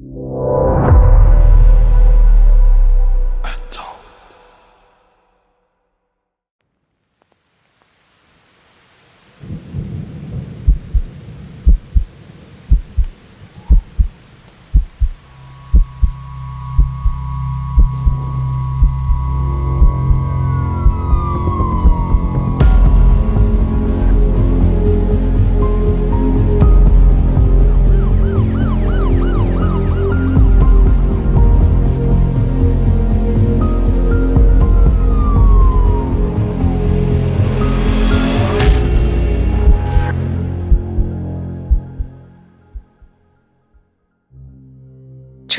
you.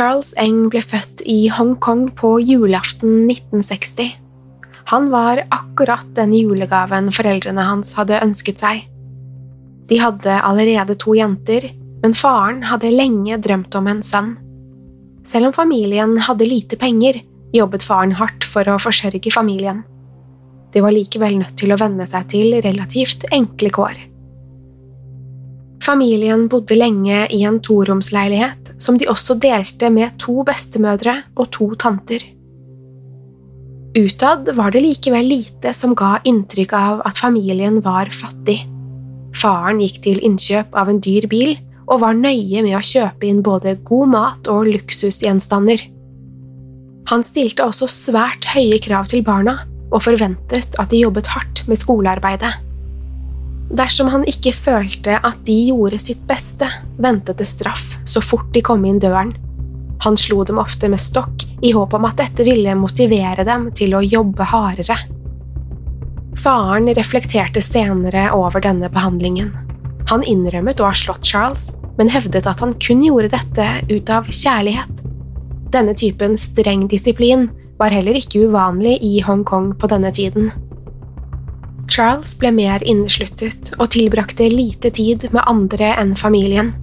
Charles Eng ble født i Hongkong på julaften 1960. Han var akkurat den julegaven foreldrene hans hadde ønsket seg. De hadde allerede to jenter, men faren hadde lenge drømt om en sønn. Selv om familien hadde lite penger, jobbet faren hardt for å forsørge familien. De var likevel nødt til å venne seg til relativt enkle kår. Familien bodde lenge i en toromsleilighet som de også delte med to bestemødre og to tanter. Utad var det likevel lite som ga inntrykk av at familien var fattig. Faren gikk til innkjøp av en dyr bil og var nøye med å kjøpe inn både god mat og luksusgjenstander. Han stilte også svært høye krav til barna og forventet at de jobbet hardt med skolearbeidet. Dersom han ikke følte at de gjorde sitt beste, ventet det straff så fort de kom inn døren. Han slo dem ofte med stokk i håp om at dette ville motivere dem til å jobbe hardere. Faren reflekterte senere over denne behandlingen. Han innrømmet å ha slått Charles, men hevdet at han kun gjorde dette ut av kjærlighet. Denne typen streng disiplin var heller ikke uvanlig i Hongkong på denne tiden. Charles ble mer innesluttet og tilbrakte lite tid med andre enn familien.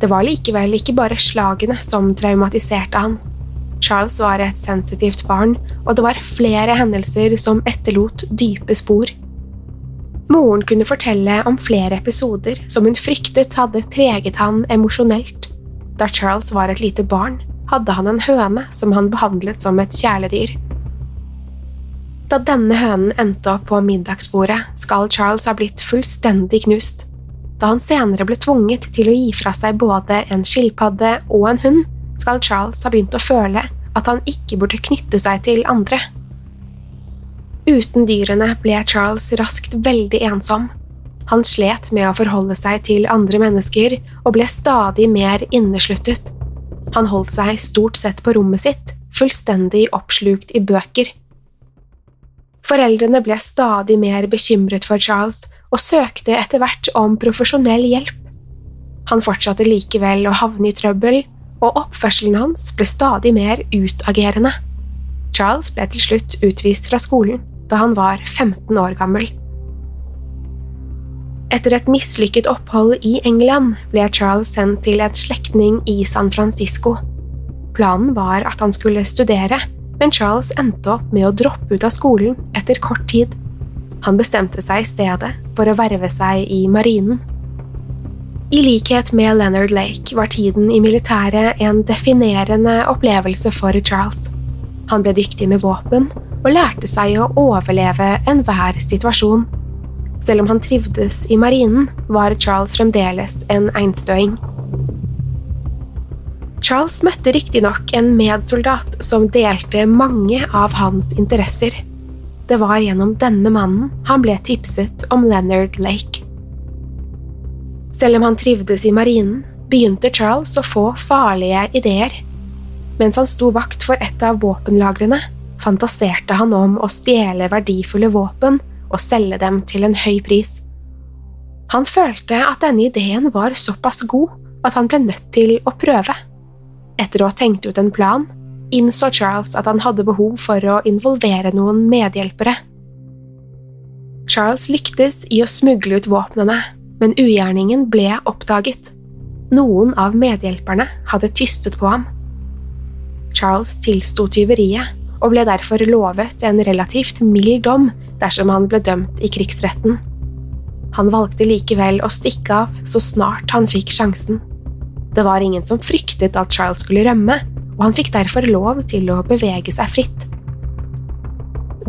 Det var likevel ikke bare slagene som traumatiserte han. Charles var et sensitivt barn, og det var flere hendelser som etterlot dype spor. Moren kunne fortelle om flere episoder som hun fryktet hadde preget han emosjonelt. Da Charles var et lite barn, hadde han en høne som han behandlet som et kjæledyr. Da denne hønen endte opp på middagsbordet, skal Charles ha blitt fullstendig knust. Da han senere ble tvunget til å gi fra seg både en skilpadde og en hund, skal Charles ha begynt å føle at han ikke burde knytte seg til andre. Uten dyrene ble Charles raskt veldig ensom. Han slet med å forholde seg til andre mennesker og ble stadig mer innesluttet. Han holdt seg stort sett på rommet sitt, fullstendig oppslukt i bøker. Foreldrene ble stadig mer bekymret for Charles og søkte etter hvert om profesjonell hjelp. Han fortsatte likevel å havne i trøbbel, og oppførselen hans ble stadig mer utagerende. Charles ble til slutt utvist fra skolen da han var 15 år gammel. Etter et mislykket opphold i England ble Charles sendt til et slektning i San Francisco. Planen var at han skulle studere, men Charles endte opp med å droppe ut av skolen etter kort tid. Han bestemte seg i stedet for å verve seg i marinen. I likhet med Leonard Lake var tiden i militæret en definerende opplevelse for Charles. Han ble dyktig med våpen og lærte seg å overleve enhver situasjon. Selv om han trivdes i marinen, var Charles fremdeles en einstøing. Charles møtte riktignok en medsoldat som delte mange av hans interesser. Det var gjennom denne mannen han ble tipset om Leonard Lake. Selv om han trivdes i marinen, begynte Charles å få farlige ideer. Mens han sto vakt for et av våpenlagrene, fantaserte han om å stjele verdifulle våpen og selge dem til en høy pris. Han følte at denne ideen var såpass god at han ble nødt til å prøve. Etter å ha tenkt ut en plan, innså Charles at han hadde behov for å involvere noen medhjelpere. Charles lyktes i å smugle ut våpnene, men ugjerningen ble oppdaget. Noen av medhjelperne hadde tystet på ham. Charles tilsto tyveriet og ble derfor lovet en relativt mild dom dersom han ble dømt i krigsretten. Han valgte likevel å stikke av så snart han fikk sjansen. Det var ingen som fryktet at Charles skulle rømme, og han fikk derfor lov til å bevege seg fritt.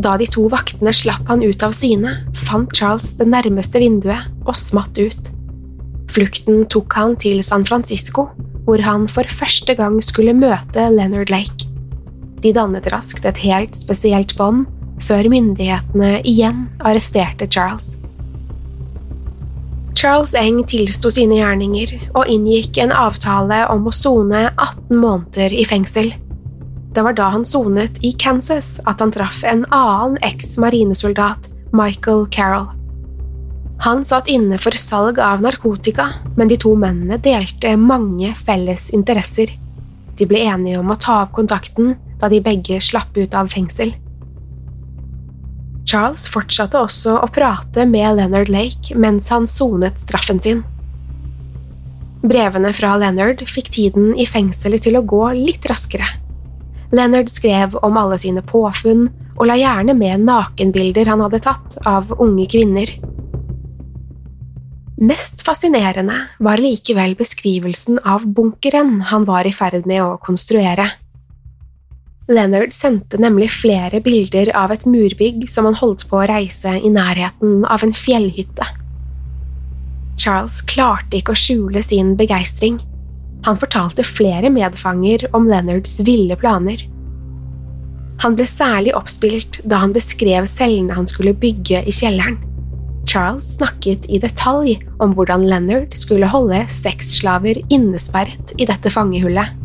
Da de to vaktene slapp han ut av syne, fant Charles det nærmeste vinduet og smatt ut. Flukten tok han til San Francisco, hvor han for første gang skulle møte Leonard Lake. De dannet raskt et helt spesielt bånd, før myndighetene igjen arresterte Charles. Charles Eng tilsto sine gjerninger og inngikk en avtale om å sone 18 måneder i fengsel. Det var da han sonet i Kansas at han traff en annen eks-marinesoldat, Michael Carroll. Han satt inne for salg av narkotika, men de to mennene delte mange felles interesser. De ble enige om å ta opp kontakten da de begge slapp ut av fengsel. Charles fortsatte også å prate med Leonard Lake mens han sonet straffen sin. Brevene fra Leonard fikk tiden i fengselet til å gå litt raskere. Leonard skrev om alle sine påfunn og la gjerne med nakenbilder han hadde tatt av unge kvinner. Mest fascinerende var likevel beskrivelsen av bunkeren han var i ferd med å konstruere. Leonard sendte nemlig flere bilder av et murbygg som han holdt på å reise i nærheten av en fjellhytte. Charles klarte ikke å skjule sin begeistring. Han fortalte flere medfanger om Leonards ville planer. Han ble særlig oppspilt da han beskrev cellene han skulle bygge i kjelleren. Charles snakket i detalj om hvordan Leonard skulle holde sexslaver innesperret i dette fangehullet.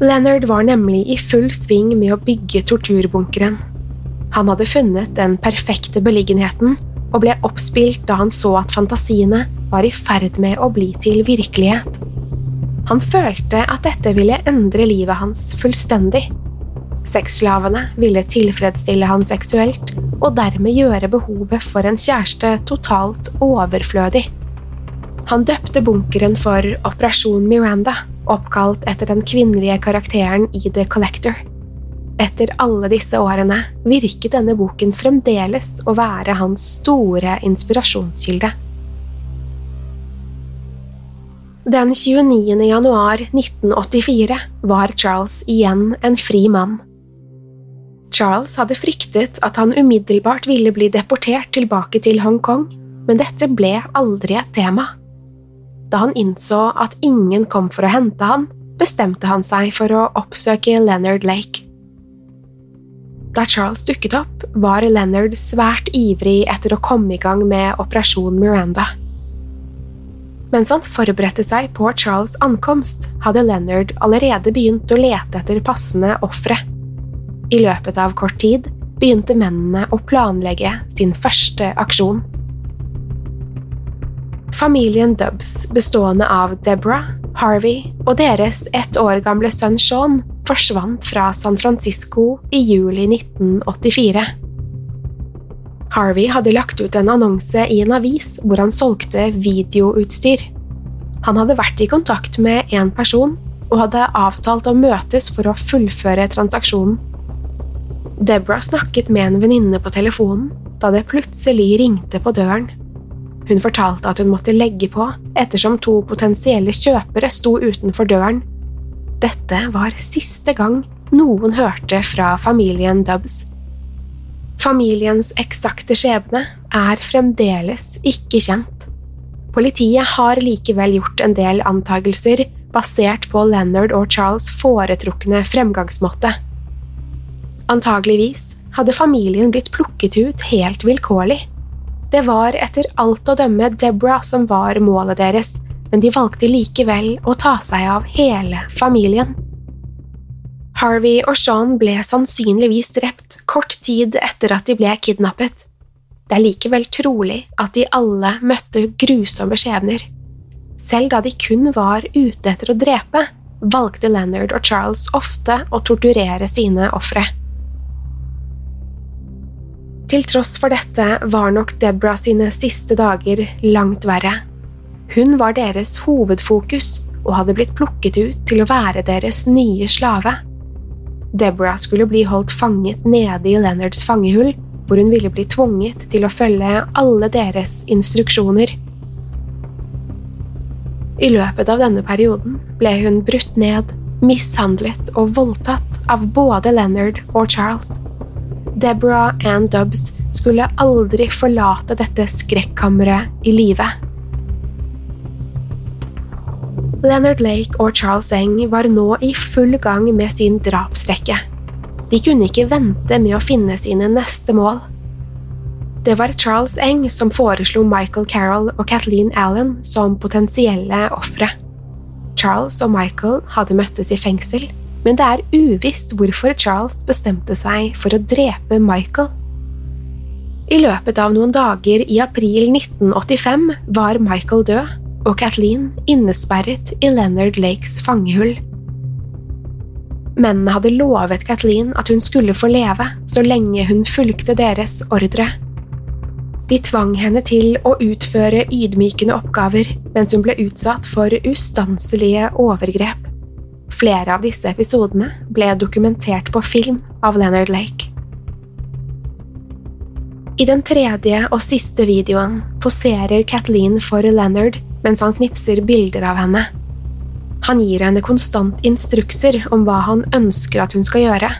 Leonard var nemlig i full sving med å bygge torturbunkeren. Han hadde funnet den perfekte beliggenheten og ble oppspilt da han så at fantasiene var i ferd med å bli til virkelighet. Han følte at dette ville endre livet hans fullstendig. Sexslavene ville tilfredsstille han seksuelt og dermed gjøre behovet for en kjæreste totalt overflødig. Han døpte bunkeren for Operasjon Miranda, oppkalt etter den kvinnelige karakteren i The Collector. Etter alle disse årene virket denne boken fremdeles å være hans store inspirasjonskilde. Den 29. januar 1984 var Charles igjen en fri mann. Charles hadde fryktet at han umiddelbart ville bli deportert tilbake til Hongkong, men dette ble aldri et tema. Da han innså at ingen kom for å hente han, bestemte han seg for å oppsøke Leonard Lake. Da Charles dukket opp, var Leonard svært ivrig etter å komme i gang med Operasjon Miranda. Mens han forberedte seg på Charles' ankomst, hadde Leonard allerede begynt å lete etter passende ofre. I løpet av kort tid begynte mennene å planlegge sin første aksjon. Familien Dubbs, bestående av Deborah, Harvey og deres ett år gamle sønn Sean, forsvant fra San Francisco i juli 1984. Harvey hadde lagt ut en annonse i en avis hvor han solgte videoutstyr. Han hadde vært i kontakt med en person og hadde avtalt å møtes for å fullføre transaksjonen. Deborah snakket med en venninne på telefonen da det plutselig ringte på døren. Hun fortalte at hun måtte legge på ettersom to potensielle kjøpere sto utenfor døren. Dette var siste gang noen hørte fra familien Dubs. Familiens eksakte skjebne er fremdeles ikke kjent. Politiet har likevel gjort en del antagelser basert på Leonard og Charles' foretrukne fremgangsmåte. Antageligvis hadde familien blitt plukket ut helt vilkårlig. Det var etter alt å dømme Deborah som var målet deres, men de valgte likevel å ta seg av hele familien. Harvey og Sean ble sannsynligvis drept kort tid etter at de ble kidnappet. Det er likevel trolig at de alle møtte grusomme skjebner. Selv da de kun var ute etter å drepe, valgte Leonard og Charles ofte å torturere sine ofre. Til tross for dette var nok Deborah sine siste dager langt verre. Hun var deres hovedfokus og hadde blitt plukket ut til å være deres nye slave. Deborah skulle bli holdt fanget nede i Leonards fangehull, hvor hun ville bli tvunget til å følge alle deres instruksjoner. I løpet av denne perioden ble hun brutt ned, mishandlet og voldtatt av både Leonard og Charles. Deborah Ann Dubbs skulle aldri forlate dette skrekkammeret i live. Leonard Lake og Charles Eng var nå i full gang med sin drapsrekke. De kunne ikke vente med å finne sine neste mål. Det var Charles Eng som foreslo Michael Carroll og Kathleen Allen som potensielle ofre. Charles og Michael hadde møttes i fengsel, men det er uvisst hvorfor Charles bestemte seg for å drepe Michael. I løpet av noen dager i april 1985 var Michael død, og Kathleen innesperret i Leonard Lakes fangehull. Mennene hadde lovet Kathleen at hun skulle få leve så lenge hun fulgte deres ordre. De tvang henne til å utføre ydmykende oppgaver mens hun ble utsatt for ustanselige overgrep. Flere av disse episodene ble dokumentert på film av Leonard Lake. I den tredje og siste videoen poserer Kathleen for Leonard mens han knipser bilder av henne. Han gir henne konstant instrukser om hva han ønsker at hun skal gjøre.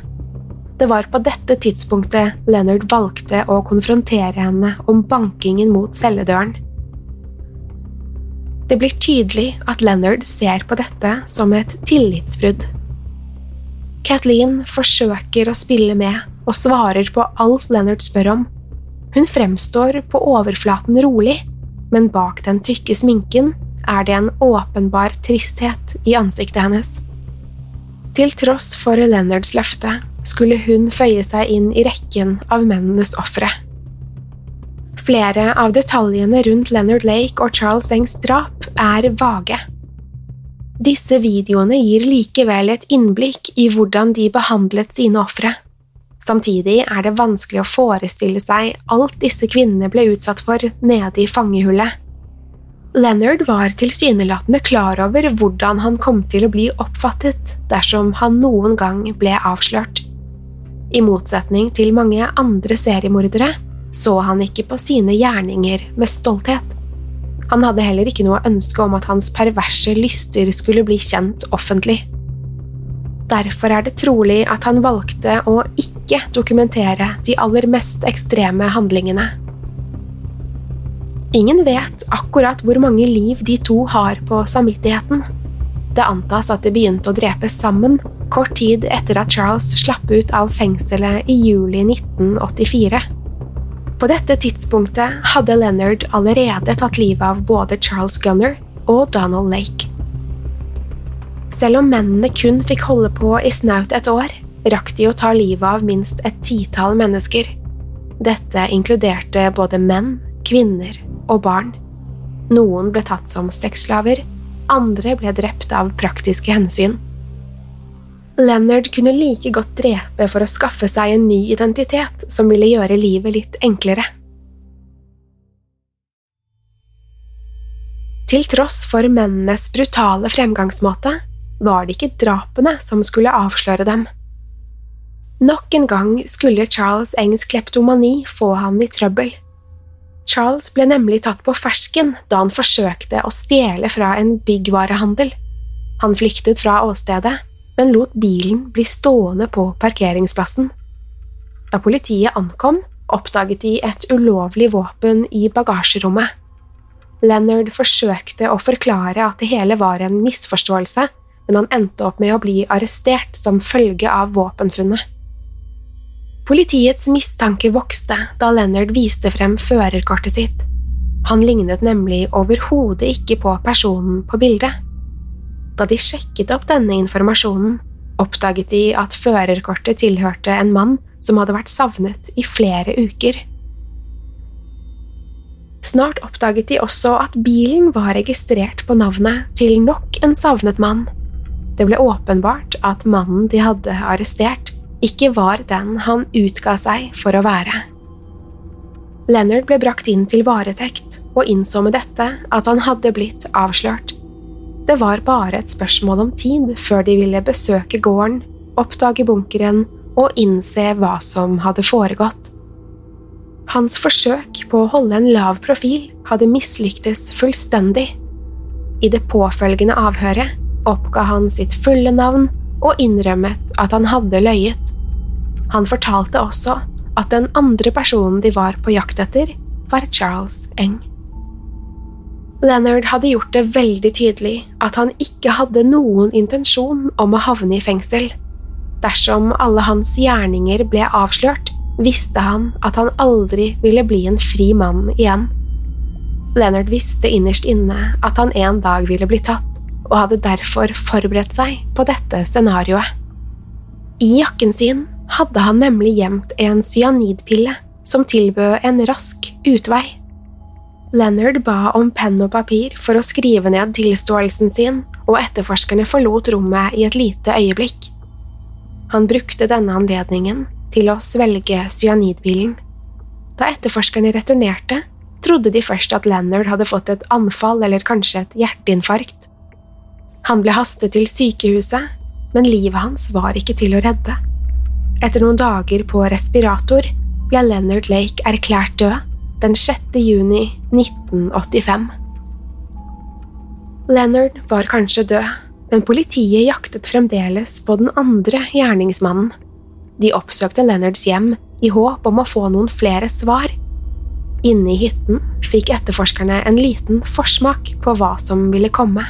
Det var på dette tidspunktet Leonard valgte å konfrontere henne om bankingen mot celledøren. Det blir tydelig at Leonard ser på dette som et tillitsbrudd. Kathleen forsøker å spille med og svarer på alt Leonard spør om. Hun fremstår på overflaten rolig, men bak den tykke sminken er det en åpenbar tristhet i ansiktet hennes. Til tross for Leonards løfte skulle hun føye seg inn i rekken av mennenes ofre. Flere av detaljene rundt Leonard Lake og Charles Engs drap er vage. Disse videoene gir likevel et innblikk i hvordan de behandlet sine ofre. Samtidig er det vanskelig å forestille seg alt disse kvinnene ble utsatt for nede i fangehullet. Leonard var tilsynelatende klar over hvordan han kom til å bli oppfattet dersom han noen gang ble avslørt. I motsetning til mange andre seriemordere så han ikke på sine gjerninger med stolthet. Han hadde heller ikke noe ønske om at hans perverse lyster skulle bli kjent offentlig. Derfor er det trolig at han valgte å ikke dokumentere de aller mest ekstreme handlingene. Ingen vet akkurat hvor mange liv de to har på samvittigheten. Det antas at de begynte å drepe sammen kort tid etter at Charles slapp ut av fengselet i juli 1984. På dette tidspunktet hadde Leonard allerede tatt livet av både Charles Gunner og Donald Lake. Selv om mennene kun fikk holde på i snaut et år, rakk de å ta livet av minst et titall mennesker. Dette inkluderte både menn, kvinner og barn. Noen ble tatt som sexslaver, andre ble drept av praktiske hensyn. Leonard kunne like godt drepe for å skaffe seg en ny identitet som ville gjøre livet litt enklere. Til tross for mennenes brutale fremgangsmåte var det ikke drapene som skulle avsløre dem. Nok en gang skulle Charles Engs kleptomani få han i trøbbel. Charles ble nemlig tatt på fersken da han forsøkte å stjele fra en byggvarehandel. Han flyktet fra åstedet men lot bilen bli stående på parkeringsplassen. Da politiet ankom, oppdaget de et ulovlig våpen i bagasjerommet. Leonard forsøkte å forklare at det hele var en misforståelse, men han endte opp med å bli arrestert som følge av våpenfunnet. Politiets mistanke vokste da Leonard viste frem førerkortet sitt. Han lignet nemlig overhodet ikke på personen på bildet. Da de sjekket opp denne informasjonen, oppdaget de at førerkortet tilhørte en mann som hadde vært savnet i flere uker. Snart oppdaget de også at bilen var registrert på navnet til nok en savnet mann. Det ble åpenbart at mannen de hadde arrestert, ikke var den han utga seg for å være. Leonard ble brakt inn til varetekt og innså med dette at han hadde blitt avslørt. Det var bare et spørsmål om tid før de ville besøke gården, oppdage bunkeren og innse hva som hadde foregått. Hans forsøk på å holde en lav profil hadde mislyktes fullstendig. I det påfølgende avhøret oppga han sitt fulle navn og innrømmet at han hadde løyet. Han fortalte også at den andre personen de var på jakt etter, var Charles Eng. Leonard hadde gjort det veldig tydelig at han ikke hadde noen intensjon om å havne i fengsel. Dersom alle hans gjerninger ble avslørt, visste han at han aldri ville bli en fri mann igjen. Leonard visste innerst inne at han en dag ville bli tatt, og hadde derfor forberedt seg på dette scenarioet. I jakken sin hadde han nemlig gjemt en cyanidpille som tilbød en rask utvei. Leonard ba om penn og papir for å skrive ned tilståelsen sin, og etterforskerne forlot rommet i et lite øyeblikk. Han brukte denne anledningen til å svelge cyanidpillen. Da etterforskerne returnerte, trodde de først at Leonard hadde fått et anfall eller kanskje et hjerteinfarkt. Han ble hastet til sykehuset, men livet hans var ikke til å redde. Etter noen dager på respirator ble Leonard Lake erklært død den 6. juni 1985. Leonard var kanskje død, men politiet jaktet fremdeles på den andre gjerningsmannen. De oppsøkte Leonards hjem i håp om å få noen flere svar. Inne i hytten fikk etterforskerne en liten forsmak på hva som ville komme.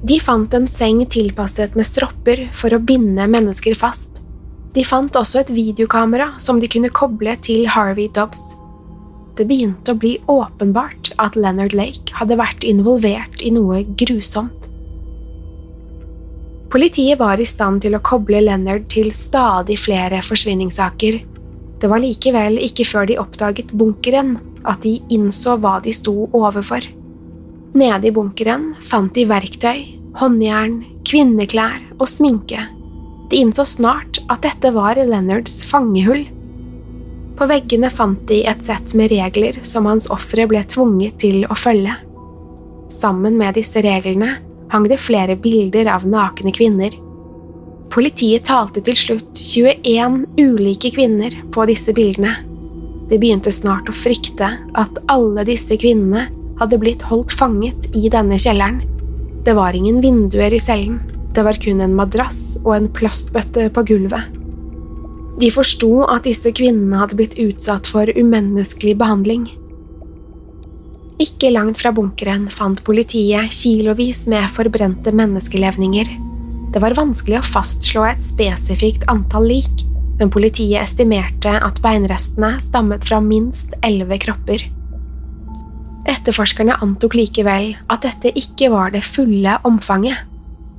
De fant en seng tilpasset med stropper for å binde mennesker fast. De fant også et videokamera som de kunne koble til Harvey Dobbs. Det begynte å bli åpenbart at Leonard Lake hadde vært involvert i noe grusomt. Politiet var i stand til å koble Leonard til stadig flere forsvinningssaker. Det var likevel ikke før de oppdaget bunkeren at de innså hva de sto overfor. Nede i bunkeren fant de verktøy, håndjern, kvinneklær og sminke. De innså snart at dette var Leonards fangehull. På veggene fant de et sett med regler som hans ofre ble tvunget til å følge. Sammen med disse reglene hang det flere bilder av nakne kvinner. Politiet talte til slutt 21 ulike kvinner på disse bildene. De begynte snart å frykte at alle disse kvinnene hadde blitt holdt fanget i denne kjelleren. Det var ingen vinduer i cellen, det var kun en madrass og en plastbøtte på gulvet. De forsto at disse kvinnene hadde blitt utsatt for umenneskelig behandling. Ikke langt fra bunkeren fant politiet kilovis med forbrente menneskelevninger. Det var vanskelig å fastslå et spesifikt antall lik, men politiet estimerte at beinrestene stammet fra minst elleve kropper. Etterforskerne antok likevel at dette ikke var det fulle omfanget.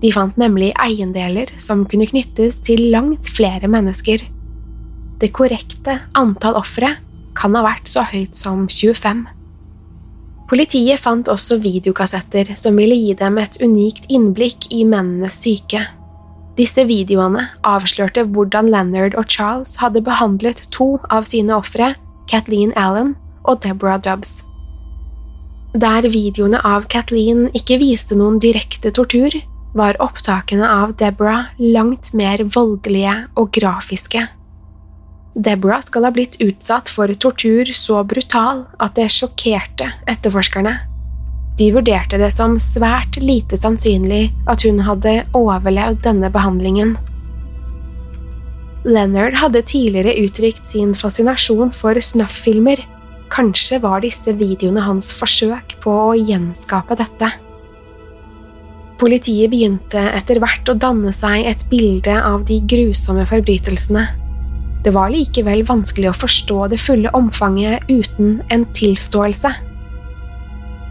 De fant nemlig eiendeler som kunne knyttes til langt flere mennesker. Det korrekte antall ofre kan ha vært så høyt som 25. Politiet fant også videokassetter som ville gi dem et unikt innblikk i mennenes syke. Disse videoene avslørte hvordan Leonard og Charles hadde behandlet to av sine ofre, Kathleen Allen og Deborah Dubbs. Der videoene av Kathleen ikke viste noen direkte tortur, var opptakene av Deborah langt mer voldelige og grafiske. Deborah skal ha blitt utsatt for tortur så brutal at det sjokkerte etterforskerne. De vurderte det som svært lite sannsynlig at hun hadde overlevd denne behandlingen. Leonard hadde tidligere uttrykt sin fascinasjon for snuff-filmer Kanskje var disse videoene hans forsøk på å gjenskape dette. Politiet begynte etter hvert å danne seg et bilde av de grusomme forbrytelsene. Det var likevel vanskelig å forstå det fulle omfanget uten en tilståelse.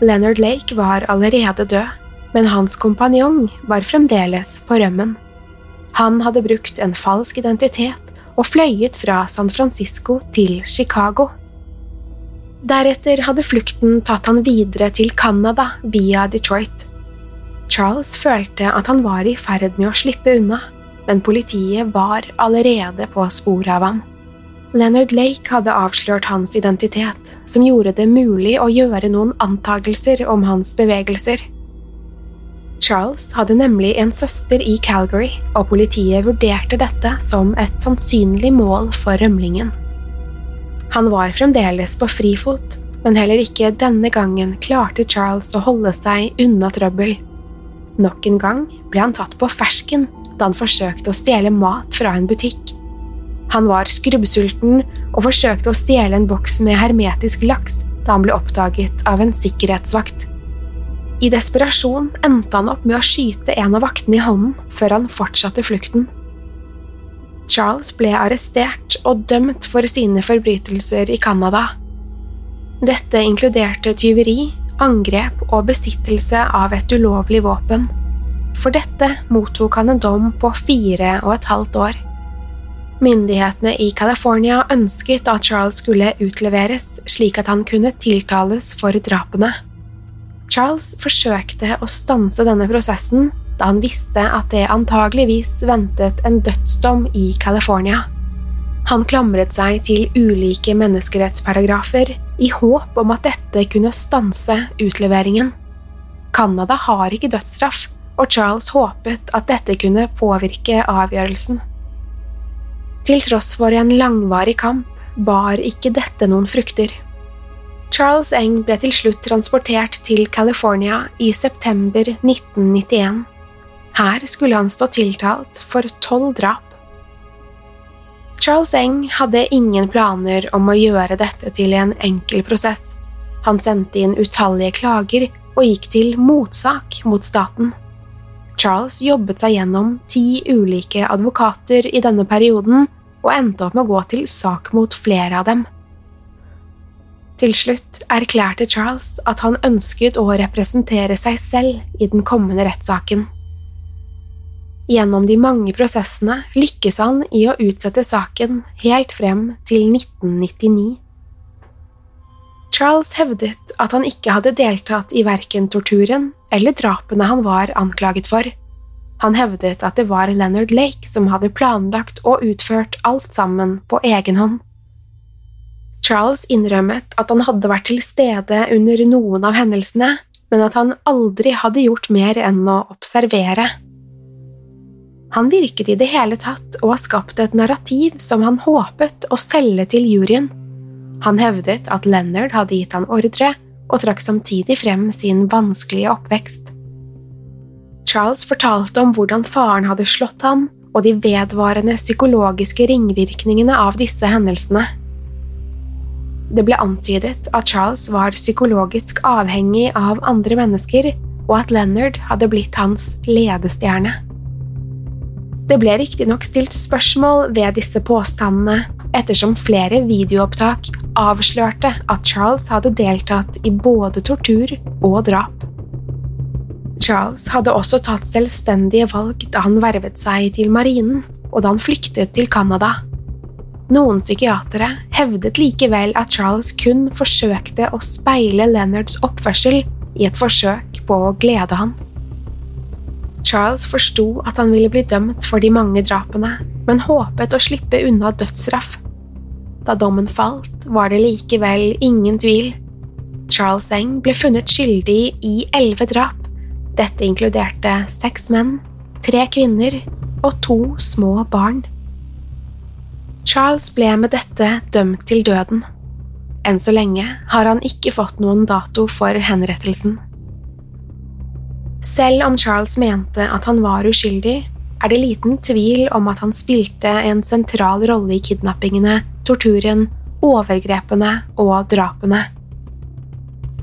Leonard Lake var allerede død, men hans kompanjong var fremdeles på rømmen. Han hadde brukt en falsk identitet og fløyet fra San Francisco til Chicago. Deretter hadde flukten tatt han videre til Canada via Detroit. Charles følte at han var i ferd med å slippe unna, men politiet var allerede på sporet av ham. Leonard Lake hadde avslørt hans identitet, som gjorde det mulig å gjøre noen antagelser om hans bevegelser. Charles hadde nemlig en søster i Calgary, og politiet vurderte dette som et sannsynlig mål for rømlingen. Han var fremdeles på frifot, men heller ikke denne gangen klarte Charles å holde seg unna trøbbel. Nok en gang ble han tatt på fersken da han forsøkte å stjele mat fra en butikk. Han var skrubbsulten og forsøkte å stjele en boks med hermetisk laks da han ble oppdaget av en sikkerhetsvakt. I desperasjon endte han opp med å skyte en av vaktene i hånden før han fortsatte flukten. Charles ble arrestert og dømt for sine forbrytelser i Canada. Dette inkluderte tyveri, angrep og besittelse av et ulovlig våpen. For dette mottok han en dom på fire og et halvt år. Myndighetene i California ønsket at Charles skulle utleveres slik at han kunne tiltales for drapene. Charles forsøkte å stanse denne prosessen da han visste at det antageligvis ventet en dødsdom i California. Han klamret seg til ulike menneskerettsparagrafer i håp om at dette kunne stanse utleveringen. Canada har ikke dødsstraff, og Charles håpet at dette kunne påvirke avgjørelsen. Til tross for en langvarig kamp bar ikke dette noen frukter. Charles Eng ble til slutt transportert til California i september 1991. Her skulle han stå tiltalt for tolv drap. Charles Eng hadde ingen planer om å gjøre dette til en enkel prosess. Han sendte inn utallige klager og gikk til motsak mot staten. Charles jobbet seg gjennom ti ulike advokater i denne perioden og endte opp med å gå til sak mot flere av dem. Til slutt erklærte Charles at han ønsket å representere seg selv i den kommende rettssaken. Gjennom de mange prosessene lykkes han i å utsette saken helt frem til 1999. Charles hevdet at han ikke hadde deltatt i verken torturen eller drapene han var anklaget for. Han hevdet at det var Leonard Lake som hadde planlagt og utført alt sammen på egen hånd. Charles innrømmet at han hadde vært til stede under noen av hendelsene, men at han aldri hadde gjort mer enn å observere. Han virket i det hele tatt å ha skapt et narrativ som han håpet å selge til juryen. Han hevdet at Leonard hadde gitt han ordre, og trakk samtidig frem sin vanskelige oppvekst. Charles fortalte om hvordan faren hadde slått ham, og de vedvarende psykologiske ringvirkningene av disse hendelsene. Det ble antydet at Charles var psykologisk avhengig av andre mennesker, og at Leonard hadde blitt hans ledestjerne. Det ble riktignok stilt spørsmål ved disse påstandene, ettersom flere videoopptak avslørte at Charles hadde deltatt i både tortur og drap. Charles hadde også tatt selvstendige valg da han vervet seg til marinen, og da han flyktet til Canada. Noen psykiatere hevdet likevel at Charles kun forsøkte å speile Leonards oppførsel i et forsøk på å glede han. Charles forsto at han ville bli dømt for de mange drapene, men håpet å slippe unna dødsstraff. Da dommen falt, var det likevel ingen tvil. Charles Eng ble funnet skyldig i elleve drap. Dette inkluderte seks menn, tre kvinner og to små barn. Charles ble med dette dømt til døden. Enn så lenge har han ikke fått noen dato for henrettelsen. Selv om Charles mente at han var uskyldig, er det liten tvil om at han spilte en sentral rolle i kidnappingene, torturen, overgrepene og drapene.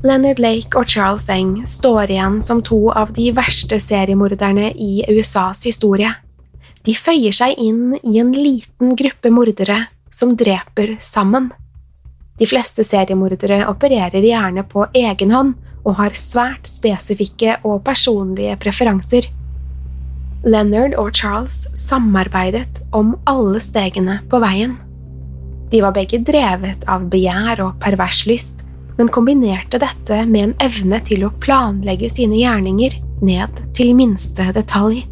Leonard Lake og Charles Eng står igjen som to av de verste seriemorderne i USAs historie. De føyer seg inn i en liten gruppe mordere som dreper sammen. De fleste seriemordere opererer gjerne på egen hånd og har svært spesifikke og personlige preferanser. Leonard og Charles samarbeidet om alle stegene på veien. De var begge drevet av begjær og pervers lyst, men kombinerte dette med en evne til å planlegge sine gjerninger ned til minste detalj.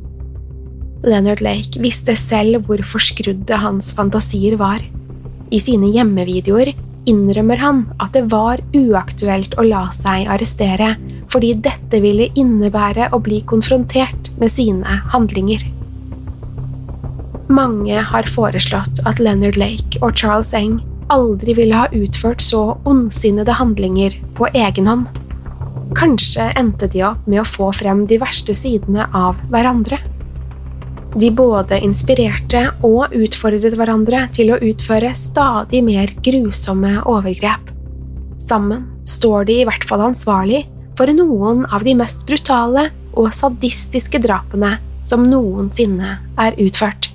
Leonard Lake visste selv hvor forskrudde hans fantasier var. I sine hjemmevideoer innrømmer han at det var uaktuelt å la seg arrestere, fordi dette ville innebære å bli konfrontert med sine handlinger. Mange har foreslått at Leonard Lake og Charles Eng aldri ville ha utført så ondsinnede handlinger på egen hånd. Kanskje endte de opp med å få frem de verste sidene av hverandre. De både inspirerte og utfordret hverandre til å utføre stadig mer grusomme overgrep. Sammen står de i hvert fall ansvarlig for noen av de mest brutale og sadistiske drapene som noensinne er utført.